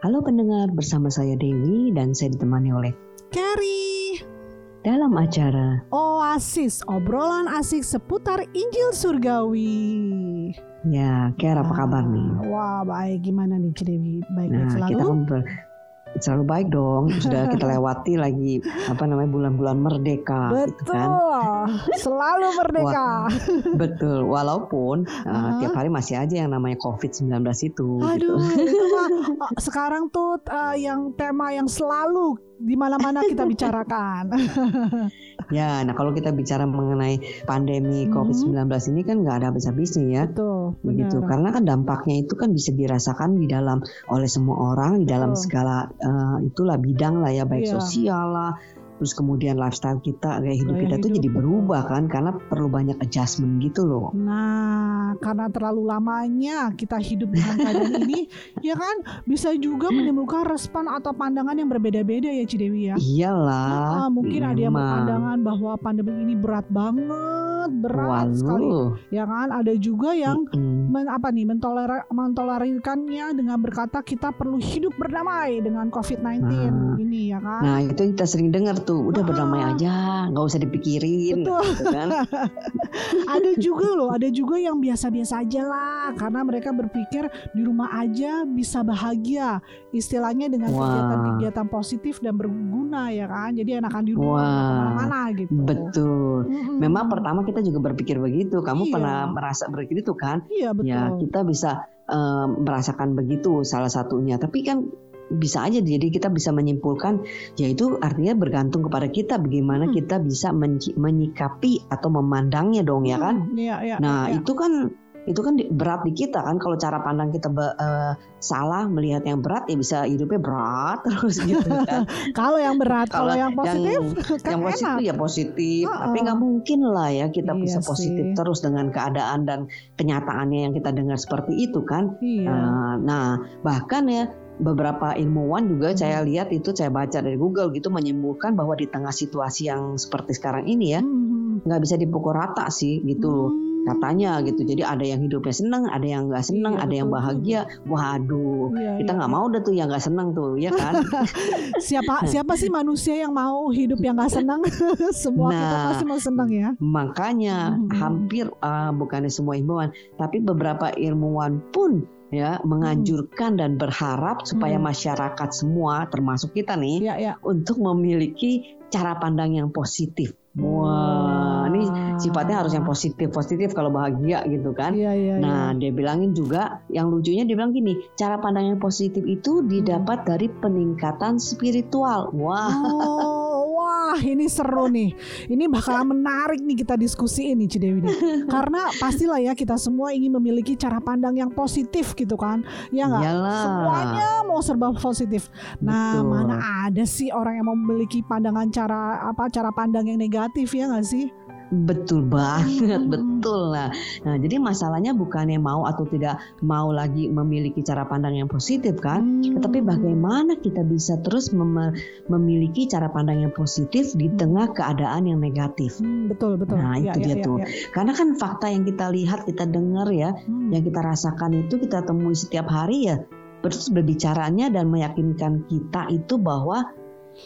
Halo pendengar, bersama saya Dewi dan saya ditemani oleh Carrie. dalam acara Oasis, obrolan asik seputar Injil Surgawi. ya Care apa kabar nih? Wah, baik. Gimana nih, Cidewi? Baik-baik Nah selalu? kita ber- selalu baik dong. Sudah kita lewati lagi apa namanya bulan-bulan merdeka, gitu Betul. kan? Selalu merdeka. Betul. Walaupun uh, Aha. tiap hari masih aja yang namanya COVID-19 itu. gitu. Aduh, itu mah oh, sekarang tuh uh, yang tema yang selalu di mana-mana kita bicarakan. Ya, nah kalau kita bicara mengenai pandemi Mhm. COVID-19 ini kan nggak ada habis-habisnya ya. Betul, begitu benar. karena kan dampaknya itu kan bisa dirasakan di dalam oleh semua orang di dalam Betul. segala eh, itulah bidang lah ya baik Iya. sosial lah terus kemudian lifestyle kita gaya hidup Gaya kita tuh hidup, jadi betul. berubah kan karena perlu banyak adjustment gitu loh Nah, karena terlalu lamanya kita hidup dengan keadaan ini, ya kan bisa juga menimbulkan respon atau pandangan yang berbeda-beda ya Cidewi ya. iyalah Ah, mungkin ada yang memang. berpandangan bahwa pandemi ini berat banget, berat sekali, Waduh. ya kan? Ada juga yang Mm-mm. Men, apa nih mentoler mentolerirkannya dengan berkata kita perlu hidup berdamai dengan COVID-19 Nah. ini ya kan? Nah itu yang kita sering dengar tuh udah Ah. berdamai aja nggak usah dipikirin Betul. gitu kan ada juga loh, ada juga yang biasa-biasa aja lah karena mereka berpikir di rumah aja bisa bahagia. Istilahnya dengan kegiatan-kegiatan positif dan berguna ya kan. Jadi enakan di rumah ke mana-mana gitu. betul Mm-mm. memang pertama kita juga berpikir begitu kamu Iya. pernah merasa begitu kan Iya betul. Ya, kita bisa eh, merasakan begitu salah satunya. Tapi kan bisa aja jadi kita bisa menyimpulkan yaitu artinya bergantung kepada kita bagaimana Hmm. kita bisa menci- menyikapi atau memandangnya dong ya kan. Hmm, Iya, iya, Nah, iya. itu kan itu kan berat di kita kan kalau cara pandang kita be- eh, salah melihat yang berat ya bisa hidupnya berat terus gitu kan. kalau yang berat, kalau, yang positif kan yang positif enak. ya positif, Heeh. tapi nggak mungkin lah ya kita Iya bisa positif sih. terus dengan keadaan dan kenyataannya yang kita dengar seperti itu kan. Iya. Nah, nah, bahkan ya beberapa ilmuwan juga Hmm. saya lihat itu saya baca dari Google gitu menyimpulkan bahwa di tengah situasi yang seperti sekarang ini ya Hmm, nggak bisa dipukul rata sih gitu loh hmm. Katanya gitu. Jadi ada yang hidupnya seneng, ada yang nggak seneng, Iya, ada yang bahagia. Waduh, Iya, kita iya, nggak iya. mau dah tuh yang nggak seneng tuh, ya kan? Siapa siapa sih manusia yang mau hidup yang gak senang? Semua kita Nah. pasti mau senang ya. Makanya Mhm. hampir uh, bukannya semua ilmuwan, tapi beberapa ilmuwan pun ya menganjurkan dan berharap supaya Hmm. masyarakat semua termasuk kita nih Iya, iya. untuk memiliki cara pandang yang positif. Wah, ini sifatnya harus yang positif, positif kalau bahagia gitu kan. Iya, iya, Nah, dia bilangin juga yang lucunya dia bilang gini, cara pandang yang positif itu didapat dari peningkatan spiritual. Wah, Oh, wah ini seru nih. Ini bakalan menarik nih kita diskusi ini Cidewi nih. Karena pastilah ya kita semua ingin memiliki cara pandang yang positif gitu kan. Ya nggak? Iyalah. Semuanya mau serba positif. Nah, Betul. mana ada sih orang yang mau memiliki pandangan cara apa cara pandang yang negatif ya nggak sih? Betul banget, Hmm. betul lah. Nah, jadi masalahnya bukannya mau atau tidak mau lagi memiliki cara pandang yang positif kan, Hmm. tetapi bagaimana kita bisa terus mem- memiliki cara pandang yang positif di Hmm. tengah keadaan yang negatif. Hmm, betul betul. Nah, Iya, itu iya, dia iya, tuh. iya. Karena kan fakta yang kita lihat, kita dengar ya, Hmm. yang kita rasakan itu kita temui setiap hari ya, terus berbicaranya dan meyakinkan kita itu bahwa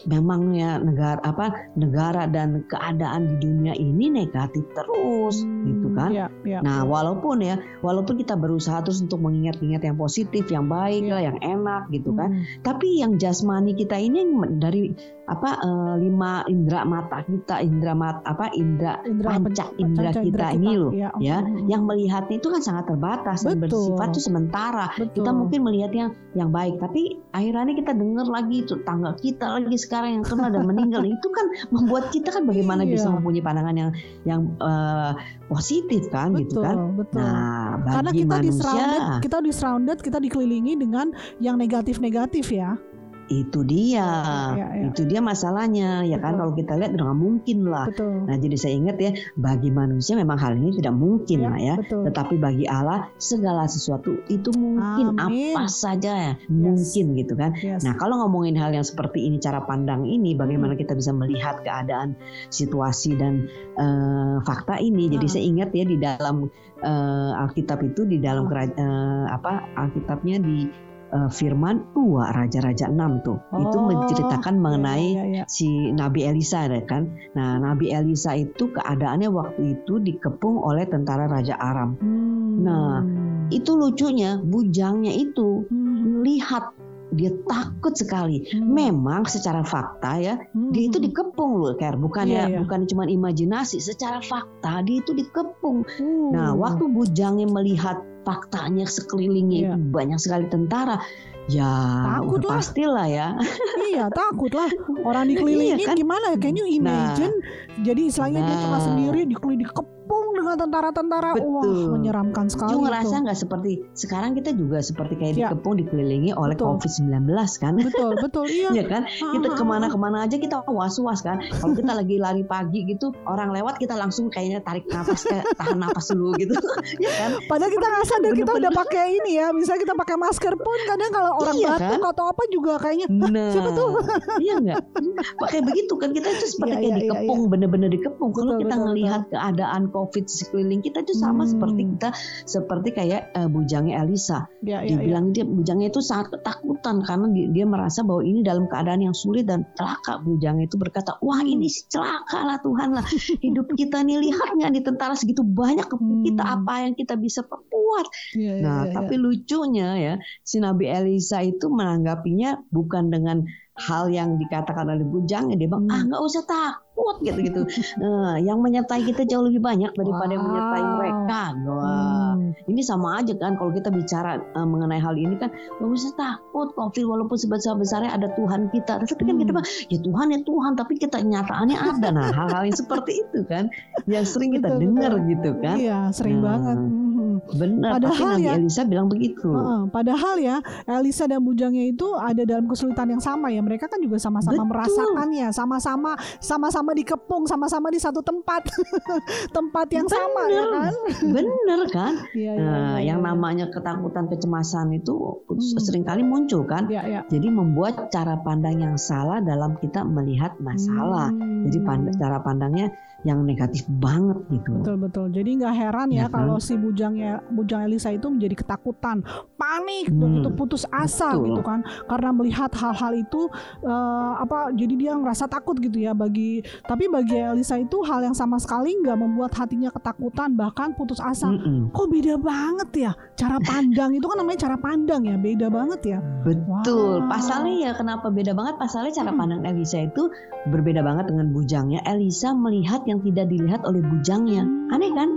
memang ya negara apa negara dan keadaan di dunia ini negatif terus Hmm, gitu kan. iya, iya. Nah, walaupun ya, walaupun kita berusaha terus untuk mengingat-ingat yang positif, yang baik Iya. lah, yang enak gitu kan. Hmm. Tapi yang jasmani kita ini dari apa eh, lima indera mata kita, indera mat apa indera Indra panca pen- indera panca kita ini loh, ya, ya, hmm, yang melihatnya itu kan sangat terbatas dan Betul. bersifat tuh sementara. betul. Kita mungkin melihat yang yang baik, tapi akhirnya kita dengar lagi tangga kita lagi sekarang yang kena dan meninggal. itu kan membuat kita kan bagaimana Iya. bisa mempunyai pandangan yang yang eh, positif kan gitu betul, kan. betul. Nah, Karena bagi kita di manusia surrounded, kita di surrounded, kita dikelilingi dengan yang negatif-negatif ya. Itu dia, Ya, ya. itu dia masalahnya ya kan. Betul. Kalau kita lihat nggak mungkin lah. Betul. Nah, jadi saya ingat ya, bagi manusia memang hal ini tidak mungkin Ya, lah ya. betul. Tetapi bagi Allah segala sesuatu itu mungkin Amin. apa saja ya, mungkin gitu kan. Yes. Nah, kalau ngomongin hal yang seperti ini, cara pandang ini, bagaimana Hmm. kita bisa melihat keadaan, situasi dan eh, fakta ini. Jadi Ah. saya ingat ya di dalam eh, Alkitab itu, di dalam eh, apa Alkitabnya di uh, firman 2 Raja-Raja 6 tuh. Oh, itu menceritakan mengenai ya, ya, ya. si Nabi Elisa ya kan. Nah, Nabi Elisa itu keadaannya waktu itu dikepung oleh tentara Raja Aram. Hmm. Nah, itu lucunya bujangnya itu hmm. melihat dia takut sekali. Hmm. Memang secara fakta ya, hmm. dia itu dikepung loh, Ker. Bukan yeah, ya, yeah. bukan cuma imajinasi. Secara fakta dia itu dikepung. Hmm. Nah, waktu bujangnya melihat faktanya sekelilingnya yeah. itu banyak sekali tentara, ya takut lah. pastilah ya. iya, takut lah. Orang dikelilingi iya, kan? gimana? Can you imagine? Nah, jadi istilahnya nah, dia cuma nah. sendiri dikelilingi dengan tentara-tentara wah menyeramkan sekali. Cuma ngerasa nggak seperti sekarang kita juga seperti kayak ya. dikepung dikelilingi oleh COVID-19 kan? Betul betul iya. ya kan? Kita ke mana-kemana aja kita was-was kan. Kalau kita lagi lari pagi gitu orang lewat kita langsung kayaknya tarik nafas kayak tahan nafas dulu gitu. ya kan? Padahal kita nggak sadar kita udah pakai ini ya. Misalnya kita pakai masker pun kadang kalau orang iya, batuk kan? atau apa juga kayaknya nah, siapa tuh? iya nggak? Pakai begitu kan kita itu seperti ya, kayak ya, dikepung ya, ya. bener-bener dikepung. Kalau kita betul, ngelihat betul. keadaan COVID sekeliling kita itu sama hmm. seperti kita seperti kayak uh, bujangnya Elisa. Ya, ya, Dibilang ya. dia bujangnya itu sangat ketakutan karena dia, dia merasa bahwa ini dalam keadaan yang sulit dan celaka. Bujangnya itu berkata, wah hmm. ini celaka lah Tuhan lah hidup kita nih lihat nggak di tentara segitu banyak hmm. kita apa yang kita bisa perbuat. Ya, ya, nah tapi lucunya ya si Nabi Elisa itu menanggapinya bukan dengan hal yang dikatakan oleh bujangnya dia bilang ah hmm. nggak usah takut gitu gitu uh, yang menyertai kita jauh lebih banyak daripada wow. yang menyertai mereka wah hmm. ini sama aja kan kalau kita bicara uh, mengenai hal ini kan nggak usah takut covid walaupun sebesar besarnya ada Tuhan kita tapi kan hmm. kita bilang ya Tuhan ya Tuhan tapi kita nyataannya ada nah hal-hal yang seperti itu kan yang sering kita dengar gitu kan iya sering nah. banget Benar. Padahal ya, Elisa bilang begitu. Uh, padahal ya, Elisa dan bujangnya itu ada dalam kesulitan yang sama ya. Mereka kan juga sama-sama merasakannya, sama-sama sama-sama dikepung, sama-sama di satu tempat, tempat yang Bener. sama ya kan. Bener kan. ya, ya, nah, ya, yang ya. namanya ketakutan, kecemasan itu hmm. sering kali muncul kan. Ya, ya. Jadi membuat cara pandang yang salah dalam kita melihat masalah. Hmm. Jadi pand cara pandangnya yang negatif banget gitu. Betul betul. Jadi nggak heran ya, ya kalau kan? si bujangnya bujang Elisa itu menjadi ketakutan, panik, hmm, itu putus asa betul. gitu kan, karena melihat hal-hal itu uh, apa? Jadi dia ngerasa takut gitu ya bagi. Tapi bagi Elisa itu hal yang sama sekali nggak membuat hatinya ketakutan bahkan putus asa. Mm -mm. Kok beda banget ya cara pandang itu kan namanya cara pandang ya beda banget ya. Betul. Wow. Pasalnya ya kenapa beda banget? Pasalnya cara pandang Elisa itu berbeda banget dengan bujangnya. Elisa melihat yang yang tidak dilihat oleh bujangnya. Aneh kan?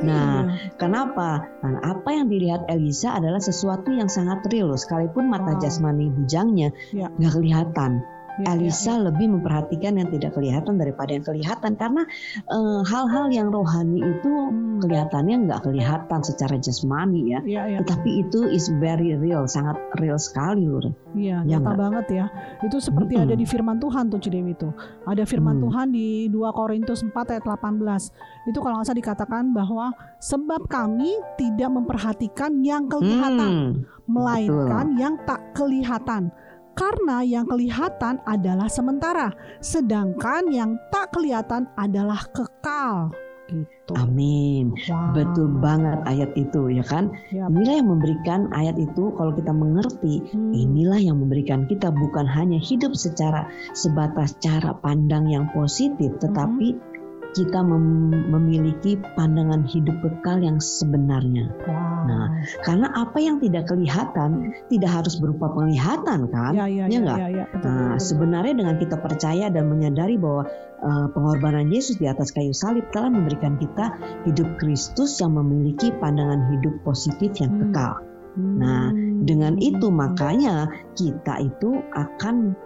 Nah, iya. kenapa? Nah, apa yang dilihat Elisa adalah sesuatu yang sangat real, sekalipun mata jasmani bujangnya ya. nggak ya. kelihatan. Ya, Elisa ya, ya. lebih memperhatikan yang tidak kelihatan daripada yang kelihatan karena eh, hal-hal uh, yang rohani itu hmm. kelihatannya nggak kelihatan secara jasmani ya, ya, ya, tetapi itu is very real, sangat real sekali loh. Iya, ya, nyata banget ya. Itu seperti hmm. ada di firman Tuhan tuh Cidewi itu. Ada firman hmm. Tuhan di 2 Korintus 4 ayat 18. Itu kalau nggak salah dikatakan bahwa sebab kami tidak memperhatikan yang kelihatan, hmm. melainkan Betul. yang tak kelihatan karena yang kelihatan adalah sementara, sedangkan yang tak kelihatan adalah kekal. Gitu. Amin. Wow. Betul banget ayat itu ya kan. Yep. Inilah yang memberikan ayat itu kalau kita mengerti, hmm. inilah yang memberikan kita bukan hanya hidup secara sebatas cara pandang yang positif, tetapi hmm kita mem memiliki pandangan hidup bekal yang sebenarnya. Wow. Nah, karena apa yang tidak kelihatan tidak harus berupa penglihatan kan? Ya, ya, ya, ya, ya, ya betul, nah, betul, sebenarnya dengan kita percaya dan menyadari bahwa uh, pengorbanan Yesus di atas kayu salib telah memberikan kita hidup Kristus yang memiliki pandangan hidup positif yang hmm. kekal. Hmm. Nah, dengan itu makanya kita itu akan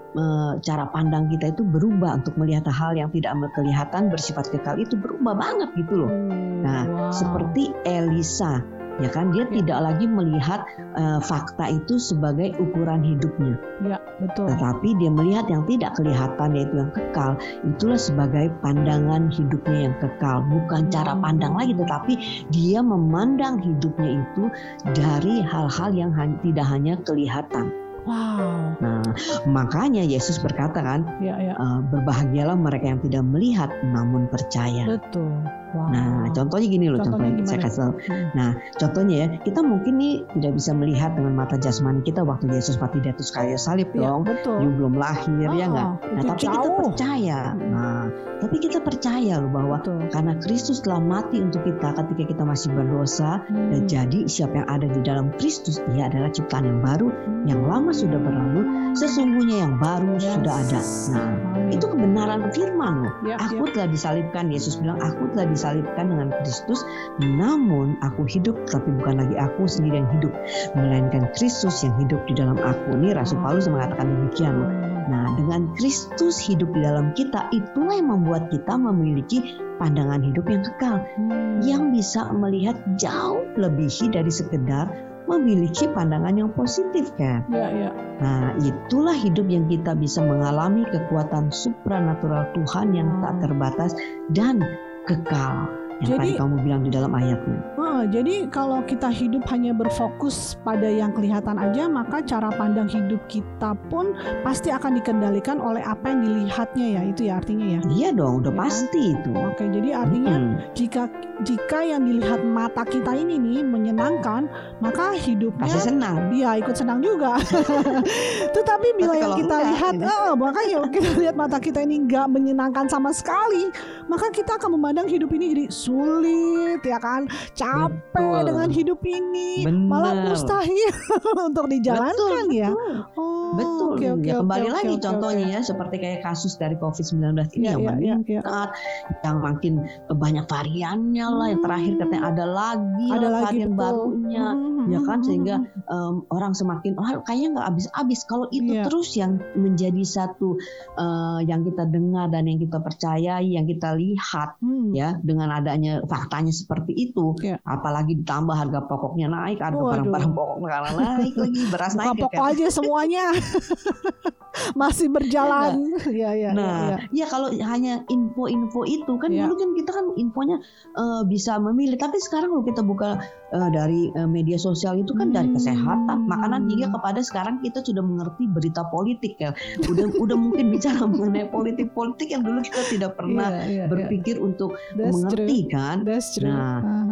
cara pandang kita itu berubah untuk melihat hal yang tidak kelihatan bersifat kekal itu berubah banget gitu loh. Hmm, nah, wow. seperti Elisa ya kan dia ya. tidak lagi melihat uh, fakta itu sebagai ukuran hidupnya. Ya, betul. Tetapi dia melihat yang tidak kelihatan yaitu yang kekal, itulah sebagai pandangan hidupnya yang kekal, bukan cara hmm. pandang lagi tetapi dia memandang hidupnya itu dari hal-hal yang tidak hanya kelihatan. Wow. Nah, makanya Yesus berkata kan, ya, ya. Uh, berbahagialah mereka yang tidak melihat namun percaya. Betul. Wow. Nah, contohnya gini loh, contohnya, contohnya saya kasih tahu. Hmm. Nah, contohnya ya, kita mungkin nih tidak bisa melihat dengan mata jasmani kita waktu Yesus mati di atas kayu salib ya, dong. Betul. You belum lahir oh, ya nggak? Nah, tapi jauh. kita percaya. Hmm. Nah, tapi kita percaya loh bahwa betul. karena Kristus telah mati untuk kita ketika kita masih berdosa hmm. dan jadi siapa yang ada di dalam Kristus ia adalah ciptaan yang baru, hmm. yang lama sudah berlalu, sesungguhnya yang baru yes. sudah ada. Nah, itu kebenaran firman loh. Yep, aku yep. telah disalibkan. Yesus bilang aku telah disalibkan dengan Kristus, namun aku hidup tapi bukan lagi aku sendiri yang hidup, melainkan Kristus yang hidup di dalam aku. Ini Rasul Paulus mengatakan demikian. Nah, dengan Kristus hidup di dalam kita, itulah yang membuat kita memiliki pandangan hidup yang kekal, hmm. yang bisa melihat jauh lebihi dari sekedar memiliki pandangan yang positif kan. Ya, ya. Nah itulah hidup yang kita bisa mengalami kekuatan supranatural Tuhan yang tak hmm. terbatas dan kekal yang jadi, tadi kamu bilang di dalam ayatnya. Uh, jadi kalau kita hidup hanya berfokus pada yang kelihatan aja, maka cara pandang hidup kita pun pasti akan dikendalikan oleh apa yang dilihatnya ya, itu ya artinya ya. Iya dong, udah ya. pasti itu. Oke, jadi artinya hmm. jika jika yang dilihat mata kita ini nih menyenangkan, maka hidupnya pasti senang. Iya, ikut senang juga. Tetapi bila yang kita enggak, lihat, oh, maka ya kita lihat mata kita ini nggak menyenangkan sama sekali, maka kita akan memandang hidup ini jadi sulit ya kan capek betul. dengan hidup ini Bener. malah mustahil untuk dijalankan betul, ya betul. Oh, betul okay, okay, ya kembali okay, lagi okay, contohnya okay. ya seperti kayak kasus dari COVID-19 ini yeah, yang yeah, meningkat yeah, yeah. yang makin banyak variannya lah yang terakhir hmm. katanya ada lagi ada lagi varian betul. barunya hmm. ya kan sehingga um, orang semakin oh kayaknya nggak habis-habis kalau itu yeah. terus yang menjadi satu uh, yang kita dengar dan yang kita percayai yang kita lihat hmm. ya dengan ada adanya faktanya seperti itu, ya. apalagi ditambah harga pokoknya naik, harga barang-barang pokok karena naik lagi, beras Buka naik. pokok kan. aja semuanya masih berjalan. Ya, ya, nah, ya, ya. ya kalau hanya info-info itu kan ya. dulu kan kita kan infonya uh, bisa memilih, tapi sekarang kalau kita buka uh, dari uh, media sosial itu kan hmm. dari kesehatan, makanan hingga kepada sekarang kita sudah mengerti berita politik ya. Udah udah mungkin bicara mengenai politik-politik yang dulu kita tidak pernah yeah, yeah, berpikir yeah. untuk That's mengerti true. kan. That's true. Nah, uh-huh.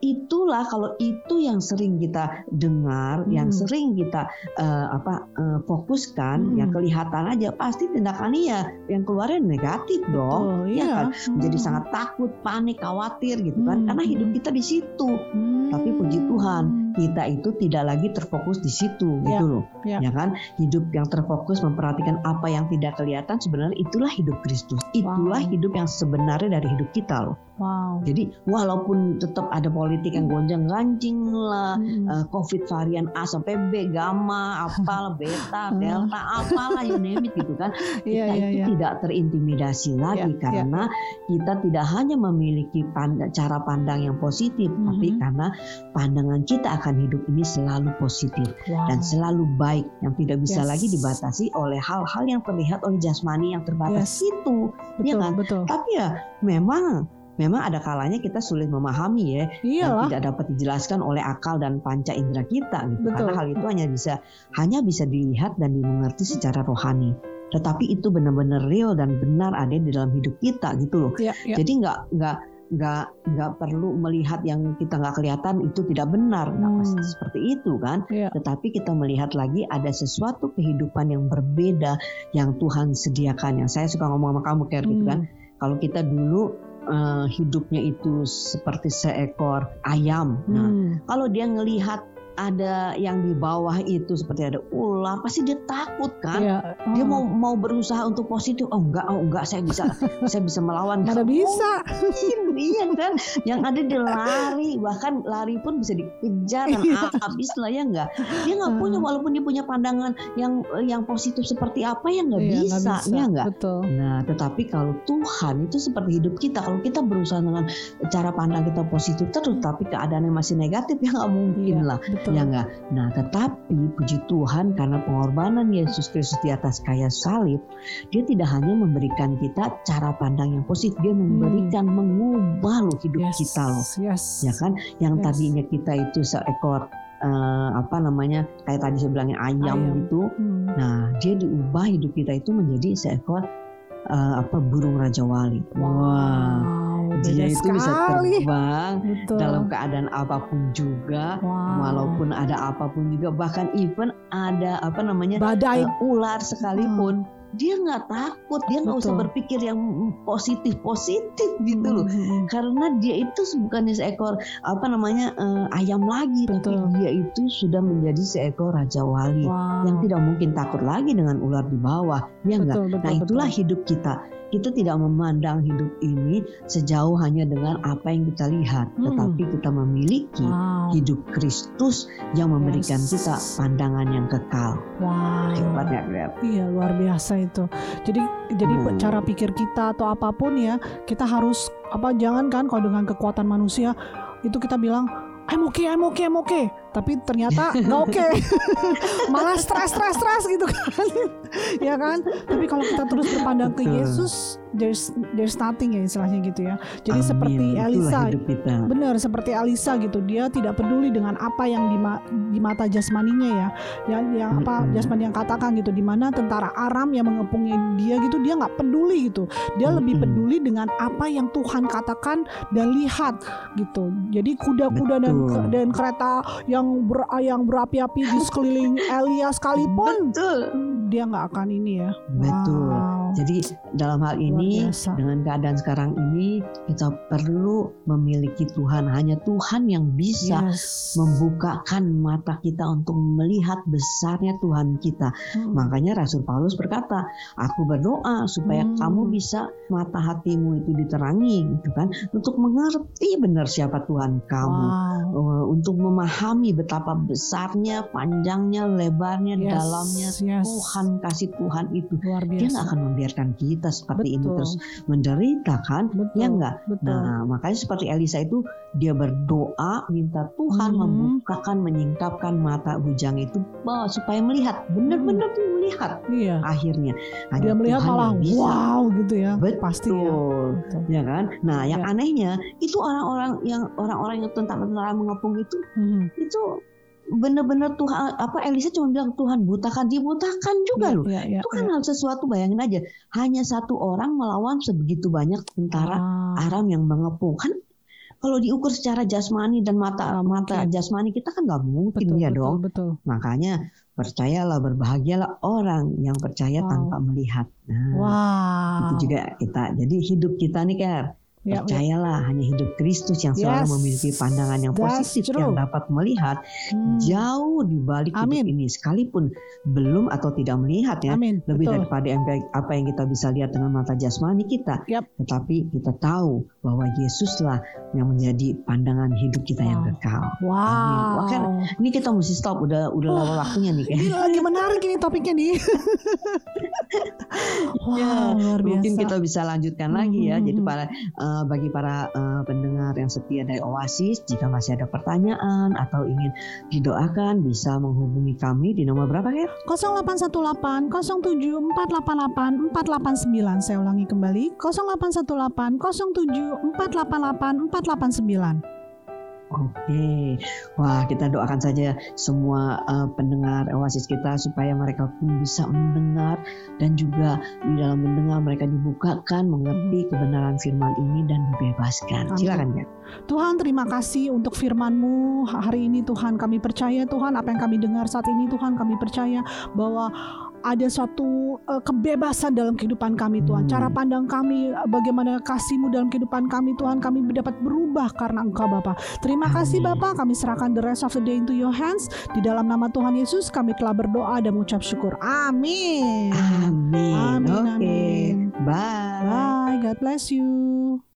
Itulah kalau itu yang sering kita dengar, hmm. yang sering kita uh, apa uh, fokuskan, hmm. yang kelihatan aja pasti tindakannya ya yang keluarnya negatif dong, oh, ya iya. kan. Menjadi hmm. sangat takut, panik, khawatir gitu kan, hmm. karena hidup kita di situ. Hmm. Tapi puji Tuhan kita itu tidak lagi terfokus di situ ya, gitu loh ya. ya kan hidup yang terfokus memperhatikan apa yang tidak kelihatan sebenarnya itulah hidup Kristus itulah wow. hidup yang sebenarnya dari hidup kita loh Wow. Jadi walaupun tetap ada politik yang gonjang ganjing lah, hmm. uh, COVID varian A sampai B, gamma, apal, beta, delta, apalah you name it gitu kan, iya, kita yeah, yeah, itu yeah. tidak terintimidasi lagi yeah, karena yeah. kita tidak hanya memiliki pand cara pandang yang positif, mm -hmm. tapi karena pandangan kita akan hidup ini selalu positif wow. dan selalu baik, yang tidak bisa yes. lagi dibatasi oleh hal-hal yang terlihat oleh jasmani yang terbatas yes. itu, ya betul, ya kan? Betul. Tapi ya memang memang ada kalanya kita sulit memahami ya Iyalah. dan tidak dapat dijelaskan oleh akal dan panca indera kita gitu Betul. karena hal itu hanya bisa hanya bisa dilihat dan dimengerti secara rohani tetapi itu benar-benar real dan benar ada di dalam hidup kita gitu loh ya, ya. jadi nggak nggak nggak nggak perlu melihat yang kita nggak kelihatan itu tidak benar nggak hmm. pasti seperti itu kan ya. tetapi kita melihat lagi ada sesuatu kehidupan yang berbeda yang Tuhan sediakan yang saya suka ngomong sama kamu kayak hmm. gitu kan kalau kita dulu uh, hidupnya itu seperti seekor ayam. Nah, hmm. kalau dia ngelihat ada yang di bawah itu seperti ada ular pasti dia takut kan ya. oh. dia mau mau berusaha untuk positif oh enggak oh enggak saya bisa saya bisa melawan mana bisa iya kan yang ada dia lari bahkan lari pun bisa dikejar dan iya. habis lah ya enggak dia nggak hmm. punya walaupun dia punya pandangan yang yang positif seperti apa ya nggak iya, bisa, bisa ya enggak Betul. nah tetapi kalau Tuhan itu seperti hidup kita kalau kita berusaha dengan cara pandang kita positif terus tapi keadaannya masih negatif ya nggak mungkin iya, lah betul Betul. ya enggak. Nah, tetapi puji Tuhan karena pengorbanan Yesus Kristus di atas kayu salib, dia tidak hanya memberikan kita cara pandang yang positif, dia memberikan hmm. mengubah loh hidup yes. kita loh. Yes. Ya kan? Yang yes. tadinya kita itu seekor uh, apa namanya kayak tadi saya bilangnya ayam, ayam. gitu. Hmm. Nah, dia diubah hidup kita itu menjadi seekor uh, apa burung raja wali. Wow. wow dia itu bisa terbang Betul. dalam keadaan apa pun juga, Wow. walaupun ada apa pun juga, bahkan even ada apa namanya badai uh, ular sekalipun, dia nggak takut, dia nggak usah berpikir yang positif positif gitu loh. Hmm, Karena dia itu bukannya seekor apa namanya eh, ayam lagi, Betul. tapi dia itu sudah menjadi seekor raja wali Wow. yang tidak mungkin takut lagi dengan ular di bawah, ya betul, Nah itulah betul. hidup kita. Kita tidak memandang hidup ini sejauh hanya dengan apa yang kita lihat, Hmm. tetapi kita memiliki Wow. hidup Kristus yang memberikan Yes. kita pandangan yang kekal. Wow. Hebatnya, Grab. Iya luar biasa itu. Jadi jadi Hmm. cara pikir kita atau apa pun ya kita harus apa jangan kan kalau dengan kekuatan manusia itu kita bilang I'm okay, I'm okay, I'm okay. Tapi ternyata nggak oke. Malah stres, stres, stres gitu kan. ya kan? Tapi kalau kita terus berpandang ke. Yesus, there's there's nothing ya istilahnya gitu ya. Jadi Amin. seperti Elisa. Benar, seperti Alisa gitu. Dia tidak peduli dengan apa yang di, ma- di mata jasmaninya ya. Yang yang apa Mm-mm. jasmani yang katakan gitu di mana tentara Aram yang mengepungi dia gitu dia nggak peduli gitu. Dia lebih Mm-mm. peduli dengan apa yang Tuhan katakan dan lihat gitu. Jadi kuda-kuda dan dan kereta yang ber, yang berapi-api di sekeliling Elia sekalipun Betul. dia nggak akan ini ya. Betul. Wow. Jadi dalam hal ini dengan keadaan sekarang ini kita perlu memiliki Tuhan. Hanya Tuhan yang bisa Yes. membukakan mata kita untuk melihat besarnya Tuhan kita. Hmm. Makanya Rasul Paulus berkata, "Aku berdoa supaya Hmm. kamu bisa mata hatimu itu diterangi, gitu kan, untuk mengerti benar siapa Tuhan kamu." Wow. Uh, untuk memahami betapa besarnya, panjangnya, lebarnya, Yes, dalamnya yes. Tuhan kasih Tuhan itu. luar biasa. Dia akan membiarkan kita seperti ini Betul. terus menderita kan? Betul. Ya enggak? Betul. Nah, makanya seperti Elisa itu dia berdoa minta Tuhan Mhm. membukakan menyingkapkan mata bujang itu bahwa supaya melihat benar-benar tuh melihat iya. akhirnya. Hanya Dia melihat Tuhan malah bisa. wow gitu ya. Betul. Pasti ya. Betul. Ya kan? Nah, yang Ya. anehnya itu orang-orang yang orang-orang yang tentara-tentara mengepung itu Mhm. itu benar-benar Tuhan apa Elisa cuma bilang Tuhan butakan dibutakan juga loh. Iya, iya, Itu kan iya. hal sesuatu bayangin aja hanya satu orang melawan sebegitu banyak tentara Ah, Aram yang mengepung kan kalau diukur secara jasmani dan mata mata mungkin. jasmani kita kan nggak mungkin betul, ya betul, dong betul. makanya percayalah berbahagialah orang yang percaya Wow. tanpa melihat nah Wow. itu juga kita jadi hidup kita nih Ker Ya, ya. percayalah hanya hidup Kristus yang selalu Yes, memiliki pandangan yang that's positif true. yang dapat melihat Hmm. jauh di balik hidup Amin. ini sekalipun belum atau tidak melihat ya Amin. lebih betul. daripada yang- apa yang kita bisa lihat dengan mata jasmani kita Yap. tetapi kita tahu bahwa Yesuslah yang menjadi pandangan hidup kita yang Wow. kekal Wow. Wah, kan ini kita mesti stop udah udah lama waktunya nih Ini kayak lagi menarik ini topiknya nih. wow, Ya, luar biasa. mungkin kita bisa lanjutkan lagi ya Mhm, jadi mhm. para eh, bagi para eh, pendengar yang setia dari Oasis jika masih ada pertanyaan atau ingin didoakan bisa menghubungi kami di nomor berapa ya 0818 07488 489 saya ulangi kembali 0818 07488 489 Oke, wah kita doakan saja semua eh, pendengar Oasis kita supaya mereka pun bisa mendengar dan juga di dalam mendengar mereka dibukakan mengerti kebenaran firman ini dan dibebaskan. Amin. Silakan ya. Tuhan terima kasih untuk firman-Mu hari ini Tuhan kami percaya Tuhan apa yang kami dengar saat ini Tuhan kami percaya bahwa ada suatu eh, kebebasan dalam kehidupan kami Tuhan Hmm. cara pandang kami eh, bagaimana kasih-Mu dalam kehidupan kami Tuhan kami dapat berubah karena Engkau Bapa terima kasih Amin. Bapa kami serahkan the rest of the day into your hands di dalam nama Tuhan Yesus kami telah berdoa dan mengucap syukur amin Amin. Amin, Oke. amin. Bye. bye God bless you